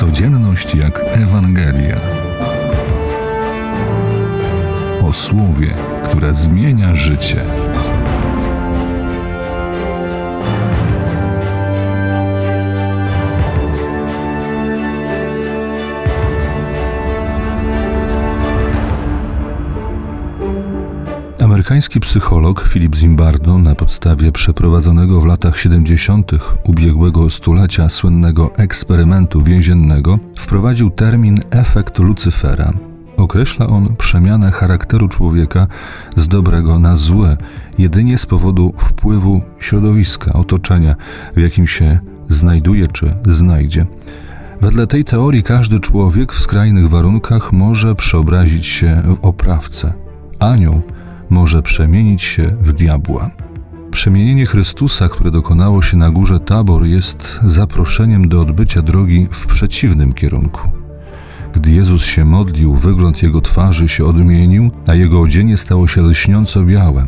Codzienność jak Ewangelia. O słowie, które zmienia życie. Amerykański psycholog Philip Zimbardo na podstawie przeprowadzonego w latach 70. ubiegłego stulecia słynnego eksperymentu więziennego wprowadził termin efekt Lucyfera. Określa on przemianę charakteru człowieka z dobrego na złe jedynie z powodu wpływu środowiska, otoczenia, w jakim się znajduje czy znajdzie. Wedle tej teorii każdy człowiek w skrajnych warunkach może przeobrazić się w oprawcę. Anioł może przemienić się w diabła. Przemienienie Chrystusa, które dokonało się na górze Tabor, jest zaproszeniem do odbycia drogi w przeciwnym kierunku. Gdy Jezus się modlił, wygląd jego twarzy się odmienił, a jego odzienie stało się lśniąco białe.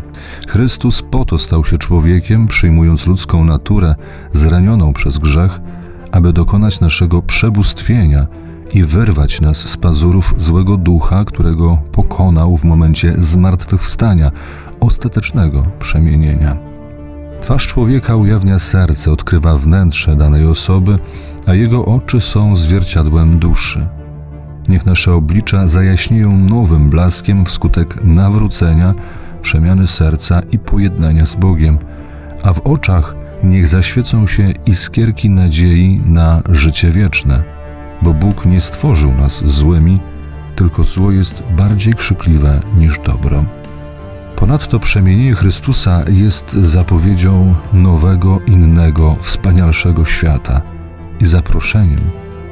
Chrystus po to stał się człowiekiem, przyjmując ludzką naturę zranioną przez grzech, aby dokonać naszego przebóstwienia i wyrwać nas z pazurów złego ducha, którego pokonał w momencie zmartwychwstania, ostatecznego przemienienia. Twarz człowieka ujawnia serce, odkrywa wnętrze danej osoby, a jego oczy są zwierciadłem duszy. Niech nasze oblicza zajaśnieją nowym blaskiem wskutek nawrócenia, przemiany serca i pojednania z Bogiem, a w oczach niech zaświecą się iskierki nadziei na życie wieczne bo Bóg nie stworzył nas złymi, tylko zło jest bardziej krzykliwe niż dobro. Ponadto przemienienie Chrystusa jest zapowiedzią nowego, innego, wspanialszego świata i zaproszeniem,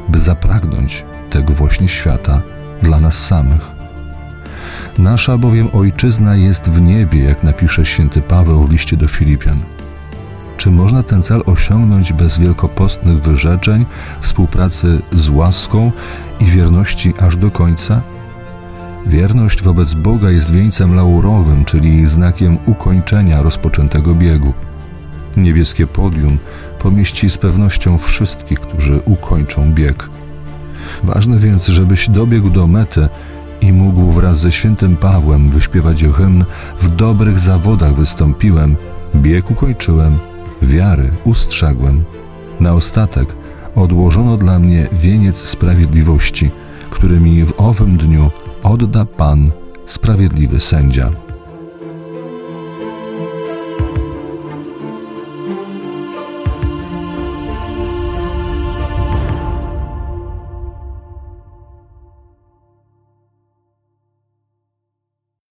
by zapragnąć tego właśnie świata dla nas samych. Nasza bowiem ojczyzna jest w niebie, jak napisze święty Paweł w liście do Filipian. Czy można ten cel osiągnąć bez wielkopostnych wyrzeczeń, współpracy z łaską i wierności aż do końca? Wierność wobec Boga jest wieńcem laurowym, czyli znakiem ukończenia rozpoczętego biegu. Niebieskie podium pomieści z pewnością wszystkich, którzy ukończą bieg. Ważne więc, żebyś dobiegł do mety i mógł wraz ze świętym Pawłem wyśpiewać hymn W dobrych zawodach wystąpiłem, bieg ukończyłem, wiary ustrzegłem. Na ostatek odłożono dla mnie wieniec sprawiedliwości, który mi w owym dniu odda Pan, sprawiedliwy sędzia.